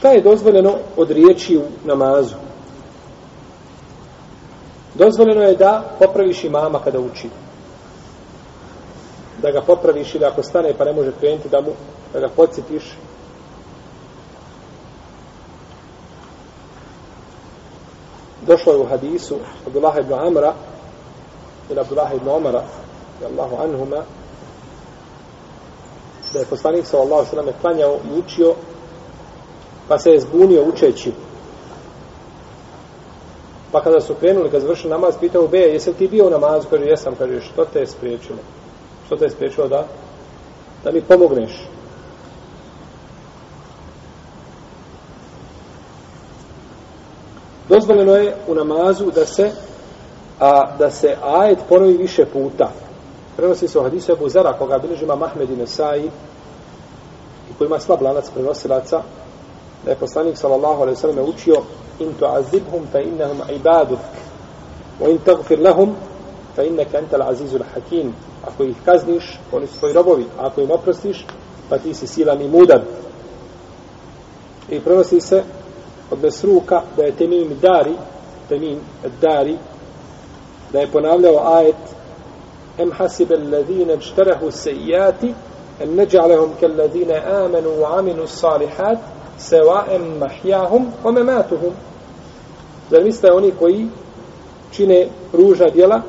Šta je dozvoljeno od riječi u namazu? Dozvoljeno je da popraviš imama kada uči. Da ga popraviš ili ako stane pa ne može krenuti da mu da ga podsjetiš došlo je u hadisu Abdullah ibn Amra ili Abdullah ibn Omara Allahu anhuma da je poslanik sallallahu sallam klanjao i učio pa se je zbunio učeći. Pa kada su krenuli kad završili namaz pitao be jesi ti bio u namazu? Kaže jesam. Kaže što te je spriječilo? Što te je spriječilo da da mi pomogneš? Dozvoljeno je u namazu da se a da se ajet ponovi više puta. Prenosi se u hadisu Ebu Zara, koga bilježima Mahmed i Nesai, i koji ima slab lanac prenosilaca, da je poslanik sallallahu alaihi sallam učio in tu'azibhum fa innahum ibaduk wa in tagfir lahum fa innaka anta al-azizul hakim. Ako ih kazniš oni su tvoji robovi a ako im oprostiš pa ti si silan i mudan. I prenosi se od Mesruka da je Temim Dari Temim Dari da je ponavljao ajet em hasibe alladhina ijtarahu sejati en neđalehum kalladhina amanu wa aminu salihat sevaem mahjahum ome matuhum. zar mislite oni koji čine ružna djela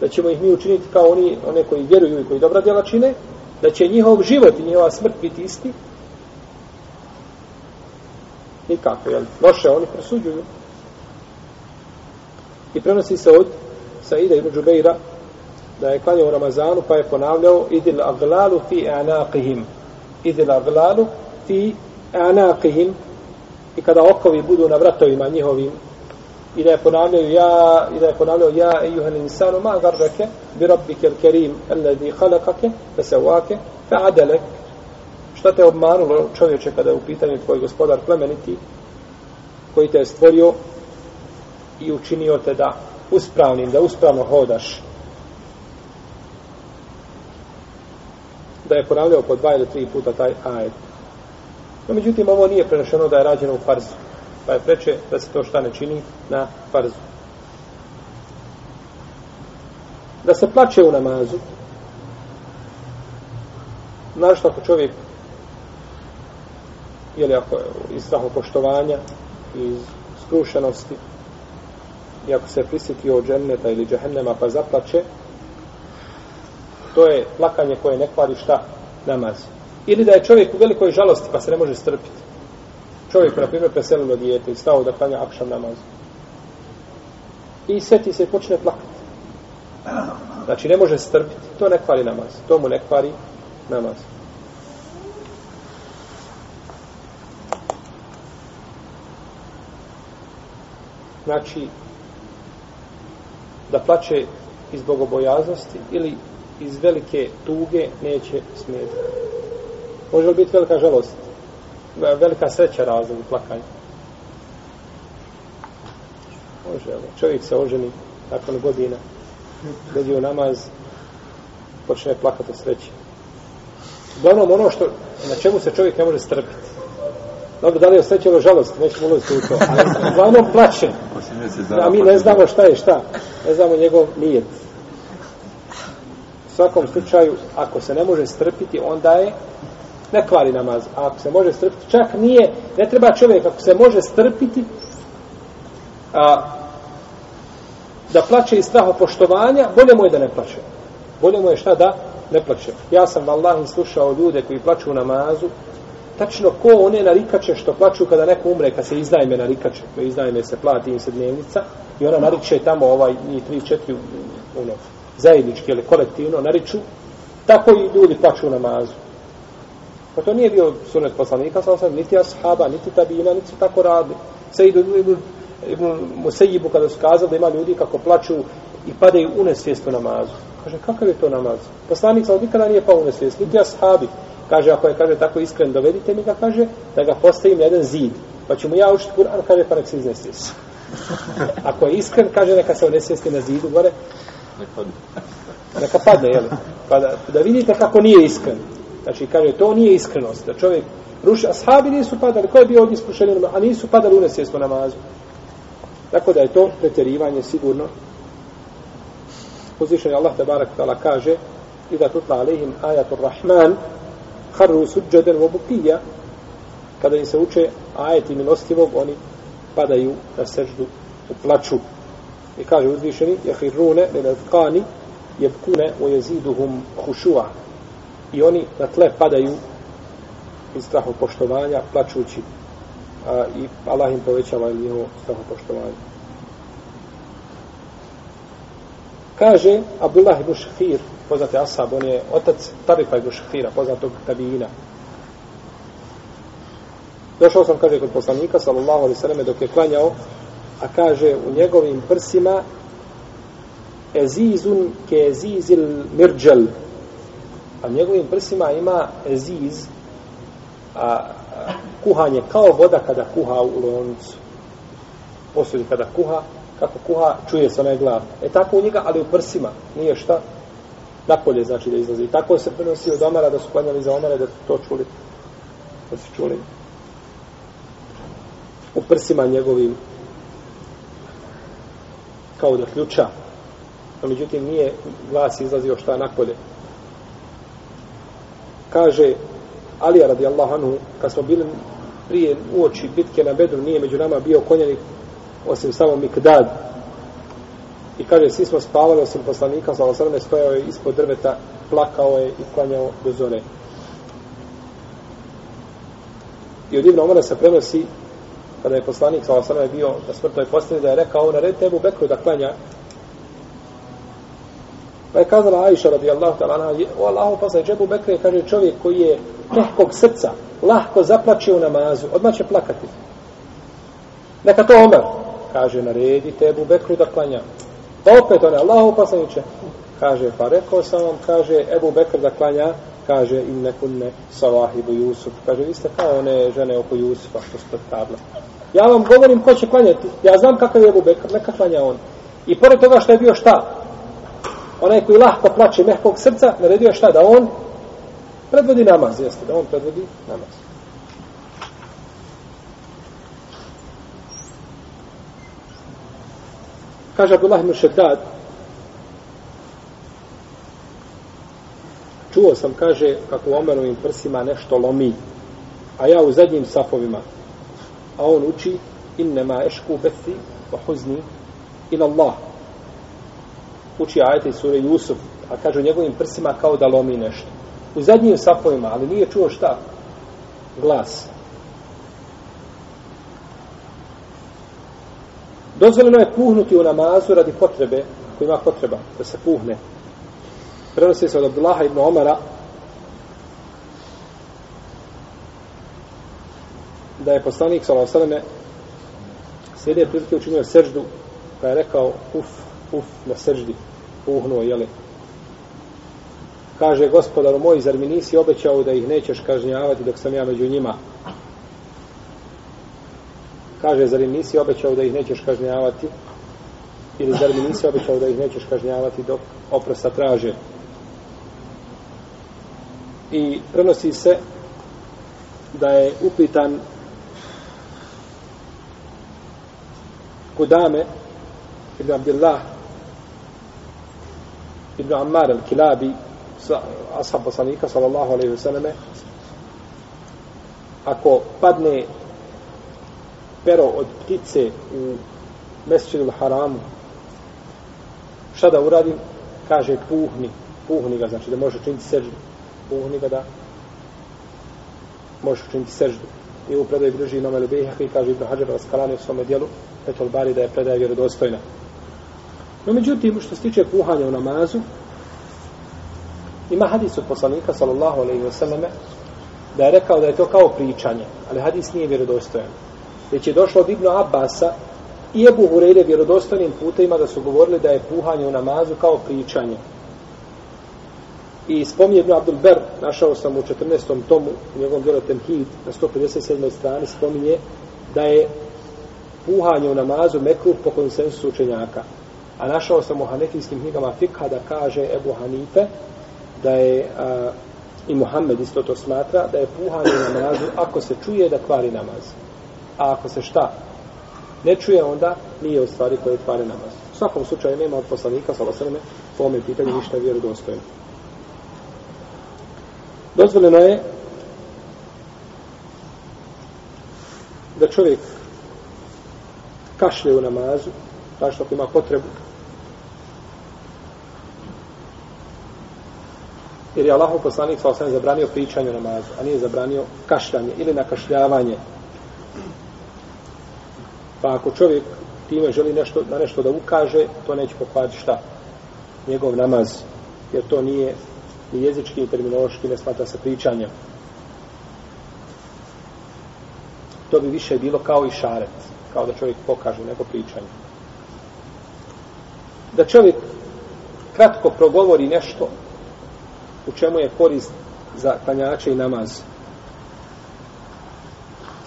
da ćemo ih mi učiniti kao oni one koji vjeruju i koji dobra djela čine da će njihov život i njihova smrt biti isti nikako, jel? Loše, oni presuđuju. I prenosi se od Saida ibn Džubeira da je klanjao u Ramazanu pa je ponavljao idil aglalu fi anaqihim idil aglalu fi anaqihim i kada okovi budu na vratovima njihovim i da je ponavljaju ja i da je ponavljao ja ejuhan insanu ma garrake bi rabbike al kerim alladhi khalaqake fasawake fa adalek šta te obmanulo čovječe kada je u pitanju tvoj gospodar plemeniti koji te je stvorio i učinio te da uspravnim, da uspravno hodaš. Da je ponavljao po dva ili tri puta taj ajet. No, međutim, ovo nije prenešeno da je rađeno u farzu. Pa je preče da se to šta ne čini na farzu. Da se plače u namazu, znaš ako čovjek ili ako je iz strahopoštovanja iz skrušenosti i ako se prisjeti od dženneta ili džehennema pa zaplače to je plakanje koje ne kvari šta namaz ili da je čovjek u velikoj žalosti pa se ne može strpiti. Čovjek na primjer preselilo dijete i stao da klanja akšam namaz i seti se i počne plakati. Znači ne može strpiti. To ne kvari namaz. To mu ne kvari namaz. Znači da plače iz bogobojaznosti ili iz velike tuge neće smijeti. Može li biti velika žalost? Velika sreća razlog u plakanju? Može, ali čovjek se oženi nakon godina, dođe u namaz, počne plakati o sreći. Uglavnom, ono što, na čemu se čovjek ne može strpiti, Dobro, da li je osjećalo žalost, nećemo ulaziti u to. Ali uglavnom plaće. A mi ne znamo šta je šta. Ne znamo njegov nijet. U svakom slučaju, ako se ne može strpiti, onda je ne kvari namaz. A ako se može strpiti, čak nije, ne treba čovjek, ako se može strpiti, a, da plaće iz straha poštovanja, bolje mu je da ne plaće. Bolje mu je šta da ne plaće. Ja sam, vallahi, slušao ljude koji plaću u namazu, tačno ko one narikače što plaću kada neko umre, kad se izdajme narikače, kada izdajme se plati im se dnevnica, i ona nariče tamo ovaj, njih tri, četiri, ono, zajednički ili kolektivno nariču, tako i ljudi plaću namazu. Pa to nije bio sunet poslanika, sam sam, niti ashaba, niti tabina, niti tako radi. Idu, idu, idu Musejibu kada su kazali da ima ljudi kako plaću i padaju u nesvijestu namazu. Kaže, kakav je to namaz? Poslanik sam nikada nije pao u nesvijestu, niti ashabi. Kaže, ako je kaže tako iskren, dovedite mi ga, kaže, da ga postavim na jedan zid. Pa ću mu ja učiti Kur'an, kaže, pa nek se iznesvijesti. Ako je iskren, kaže, neka se unesvijesti na zidu gore. Neka padne, jel? Pa da, da vidite kako nije iskren. Znači, kaže, to nije iskrenost. Da čovjek ruši, ashabi nisu padali, ko je bio od iskušenja, a nisu padali u nesvjesno namazu. Tako da je to preterivanje sigurno. Uzvišen je Allah te barak tala kaže i da tutla alihim ajatu rahman harru suđeden vobukija kada im se uče ajeti milostivog oni padaju na seždu u plaču i kaže uzvišeni jahirrune, lelevkani jebkune u jeziduhum hušua i oni na tle padaju iz strahu poštovanja plačući a, i Allah im povećava njihovo strahu poštovanja kaže Abdullah ibn Šafir poznati Asab, on je otac Tarifa ibn Šafira poznatog tabijina. Došao sam kaže kod poslanika sallallahu alaihi sallam dok je klanjao a kaže u njegovim prsima ezizun ke ezizil mirđel a njegovim prsima ima eziz a, a kuhanje kao voda kada kuha u loncu. Posljedi kada kuha kako kuha čuje se onaj glav. E tako u njega ali u prsima nije šta napolje znači da izlazi. I tako se prenosi od Omara da su klanjali za Omara da to čuli. Da su čuli. U prsima njegovim kao da ključa. A međutim, nije glas izlazio šta napolje. Kaže Alija radijallahu anhu, kad smo bili prije uoči bitke na Bedru, nije među nama bio konjanik osim samo Mikdad. I kaže, svi smo spavali osim poslanika, sa osrme stojao je ispod drveta, plakao je i klanjao do zore. I od Ibn Omara se prenosi kada je poslanik sa osrme bio na smrtoj postavi, da je rekao, ono, naredite Ebu Bekru da klanja Pa je kazala Aisha radijallahu ta'ala, o Allahu poslanik, Ebu Bekru je, kaže, čovjek koji je lahkog srca, lahko zaplače u namazu, odmah će plakati. Neka to Omer, kaže, naredite Ebu Bekru da klanja. Pa opet on Allahu poslaniće, kaže, pa rekao sam vam, kaže, Ebu Bekr da klanja, kaže, im nekunne savahibu Jusuf. Kaže, vi ste kao one žene oko Jusufa, što ste tabla. Ja vam govorim ko će klanjati. Ja znam kakav je Ebu Bekr, neka klanja on. I pored toga što je bio šta? Onaj koji lahko plaće mehkog srca, naredio je šta? Da on predvodi namaz, jeste, da on predvodi namaz. Kaže Abdullah ibn čuo sam, kaže, kako u Omerovim prsima nešto lomi, a ja u zadnjim safovima, a on uči, innema ešku bethi wa huzni ila Allah. Uči ajete iz sure Jusuf, a kaže u njegovim prsima kao da lomi nešto. U zadnjim sapojima, ali nije čuo šta? Glas. Dozvoljeno je puhnuti u namazu radi potrebe, koji ima potreba da se puhne. Prenosi se od Abdullaha ibn Omara da je poslanik sallallahu alejhi ve prilike učinio seždu pa je rekao uf uf na seždi puhnuo jeli. kaže gospodaru moj zar mi nisi obećao da ih nećeš kažnjavati dok sam ja među njima? Kaže zar mi nisi obećao da ih nećeš kažnjavati? Ili zar mi nisi obećao da ih nećeš kažnjavati dok oprosta traže? I prenosi se da je upitan Kudame ibn Abdillah ibn Ammar al-Kilabi ashab poslanika sallallahu alaihi vseleme, ako padne pero od ptice u mesečinu haramu šta da uradim? Kaže puhni puhni ga znači da može činiti seždu. Puhni ga da može činiti seždu. I u predaju bliži imam ili Bejheqi kaže Ibn Hajar Raskalani u svome dijelu Petul Bari da je predaja vjerodostojna. No međutim, što se tiče puhanja u namazu, ima hadis od poslanika, sallallahu alaihi wasallam, da je rekao da je to kao pričanje, ali hadis nije vjerodostojan. Već je došlo od Ibnu Abbasa i Ebu Hureyre vjerodostojnim putima da su govorili da je puhanje u namazu kao pričanje. I spominje Ibnu Abdul Ber, našao sam u 14. tomu, u njegovom djelu Temhid, na 157. strani, spominje da je puhanje u namazu mekruh po konsensusu učenjaka. A našao sam u hanefijskim knjigama fikha da kaže Ebu Hanife da je a, i Muhammed isto to smatra, da je puhanje namazu ako se čuje da kvari namaz. A ako se šta? Ne čuje, onda nije u stvari koje kvari namaz. U svakom slučaju nema od poslanika, sa osaleme, po ome pitanju ništa vjerodostojno. Dozvoljeno je da čovjek kašlje u namazu, tako što ima potrebu. Jer je Allahov poslanik sa osam zabranio pričanje u namazu, a nije zabranio kašljanje ili nakašljavanje. Pa ako čovjek time želi nešto, na nešto da ukaže, to neće pokvariti šta? Njegov namaz. Jer to nije ni jezički, ni terminološki, ne smata se pričanjem. To bi više bilo kao i šaret. Kao da čovjek pokaže neko pričanje. Da čovjek kratko progovori nešto u čemu je korist za klanjače i namaz.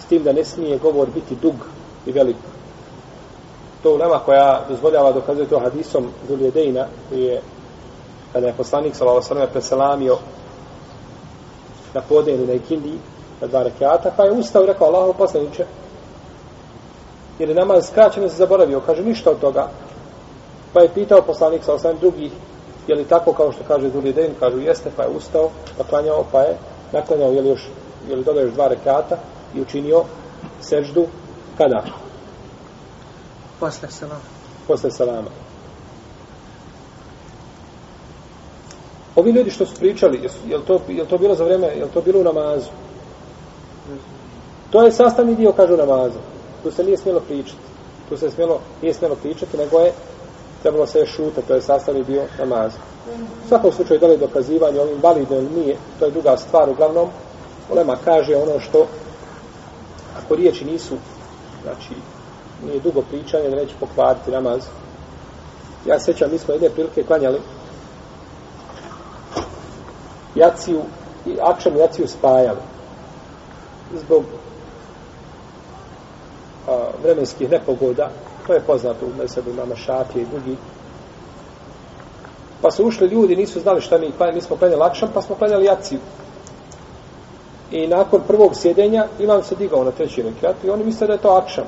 S tim da ne smije govor biti dug i velik. To u nama koja dozvoljava dokazuje to hadisom Zuljedejna, koji je kada je poslanik s.a.v. preselamio na podijenu na ikindi na dva rekiata, pa je ustao i rekao Allahu poslaniče, jer je namaz skraćeno se zaboravio, kaže ništa od toga. Pa je pitao poslanik s.a.v. drugih, je li tako kao što kaže Zuli Den, kažu jeste, pa je ustao, pa klanjao, pa je naklanjao, je li još, je li dodao još dva rekata i učinio seždu kada? Posle salama. Posle salama. Ovi ljudi što su pričali, je li to, je to bilo za vreme, je to bilo u namazu? To je sastavni dio, kažu, namaza. Tu se nije smjelo pričati. Tu se smjelo, nije smjelo pričati, nego je trebalo se je šuta, to je sastavni dio namaza. U svakom slučaju, da li dokazivanje ovim validno ili nije, to je druga stvar. Uglavnom, Olema kaže ono što, ako riječi nisu, znači, nije dugo pričanje, da neće pokvariti namaz. Ja sećam, mi smo jedne prilike klanjali jaciju i akšam jaciju spajali. Zbog a, vremenskih nepogoda, to je poznato u mesebu mama Šafije i drugi. Pa su ušli ljudi, nisu znali šta mi klanjali, mi smo klanjali lakšan, pa smo klanjali jaciju. I nakon prvog sjedenja imam se digao na treći rekiat i oni misle da je to akšam.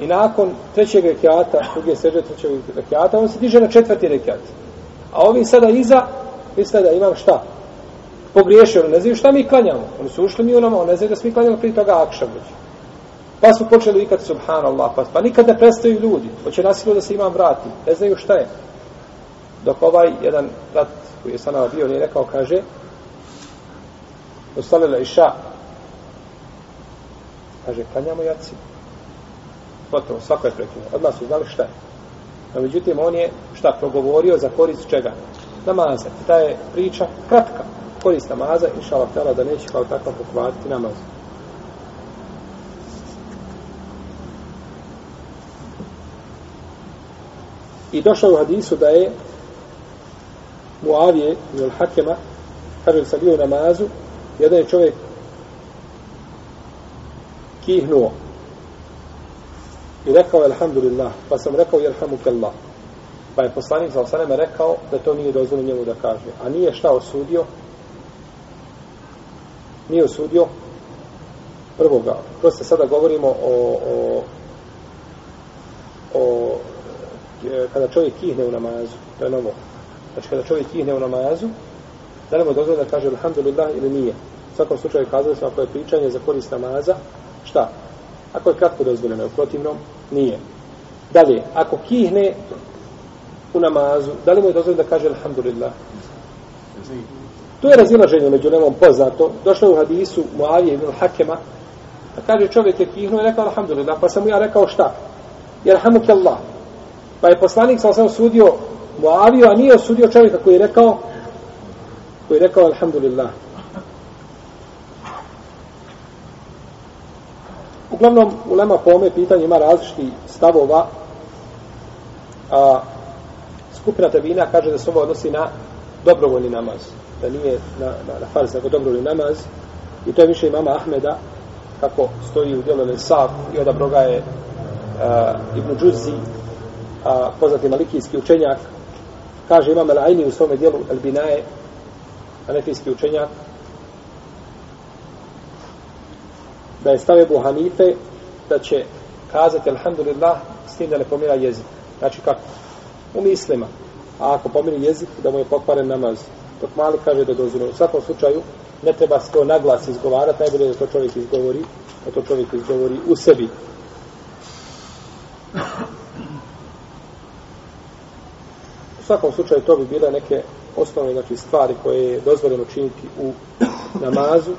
I nakon trećeg rekiata, druge seže trećeg rekiata, on se diže na četvrti rekiat. A ovi sada iza misle da imam šta? Pogriješio, ne znaju šta mi klanjamo. Oni su ušli mi u nama, on ne znaju da smo mi klanjamo prije toga akšam. Pa su počeli vikati subhanallah, pa, pa nikad ne prestaju ljudi. Hoće nasilu da se imam vrati. Ne znaju šta je. Dok ovaj jedan brat koji je sa nama bio, nije rekao, kaže, ustavila iša. Kaže, klanjamo jaci. Gotovo, svako je prekinuo. Odmah su znali šta je. No, međutim, on je šta progovorio za korist čega? Namaza. Ta je priča kratka. Korist namaza, inša Allah, da neće kao takva pokvariti namaz. I došao u hadisu da je Muavije ili Hakema, kaže da sam bio u namazu, jedan je čovjek kihnuo i rekao alhamdulillah, pa sam rekao jelhamukallah. Pa je poslanik za osaneme rekao da to nije dozvoljeno njemu da kaže. A nije šta osudio? Nije osudio prvoga. Prosto sada govorimo o, o, o kada čovjek kihne u namazu, to je novo. Znači kada čovjek kihne u namazu, da li mu dozvoljeno da kaže alhamdulillah ili nije. U svakom slučaju kazali smo ako je pričanje za korist namaza, šta? Ako je kratko dozvoljeno, u protivnom, nije. Dalje, ako kihne u namazu, da li mu je dozvoljeno da kaže alhamdulillah? Tu je razilaženje među nemom poznato. Došlo je u hadisu Muavije ibn Hakema, a kaže čovjek je kihnuo i rekao alhamdulillah, pa sam mu ja rekao šta? Jer hamuk Allah. Pa je poslanik sa osam sudio Muaviju, a nije osudio čovjeka koji je rekao koji je rekao Alhamdulillah. Uglavnom, u Lema po ome pitanje ima različiti stavova. A, skupina tabina kaže da se ovo odnosi na dobrovoljni namaz. Da nije na, na, na farz, nego dobrovoljni namaz. I to je više imama Ahmeda, kako stoji u djelu Lesav, i odabro ga je uh, Ibn Džuzi, a, poznati malikijski učenjak, kaže imam El Aini u svome dijelu El Binaje, anefijski učenjak, da je stave Ebu Hanife da će kazati alhamdulillah s tim da ne pomira jezik. Znači kako? U mislima. A ako pomiri jezik, da mu je pokvaren namaz. Dok mali kaže da dozvoljeno. U svakom slučaju, ne treba se to naglas izgovarati, najbolje da to čovjek izgovori, da to čovjek izgovori u sebi. U svakom slučaju to bi bile neke osnovne znači, stvari koje je dozvoljeno činiti u namazu,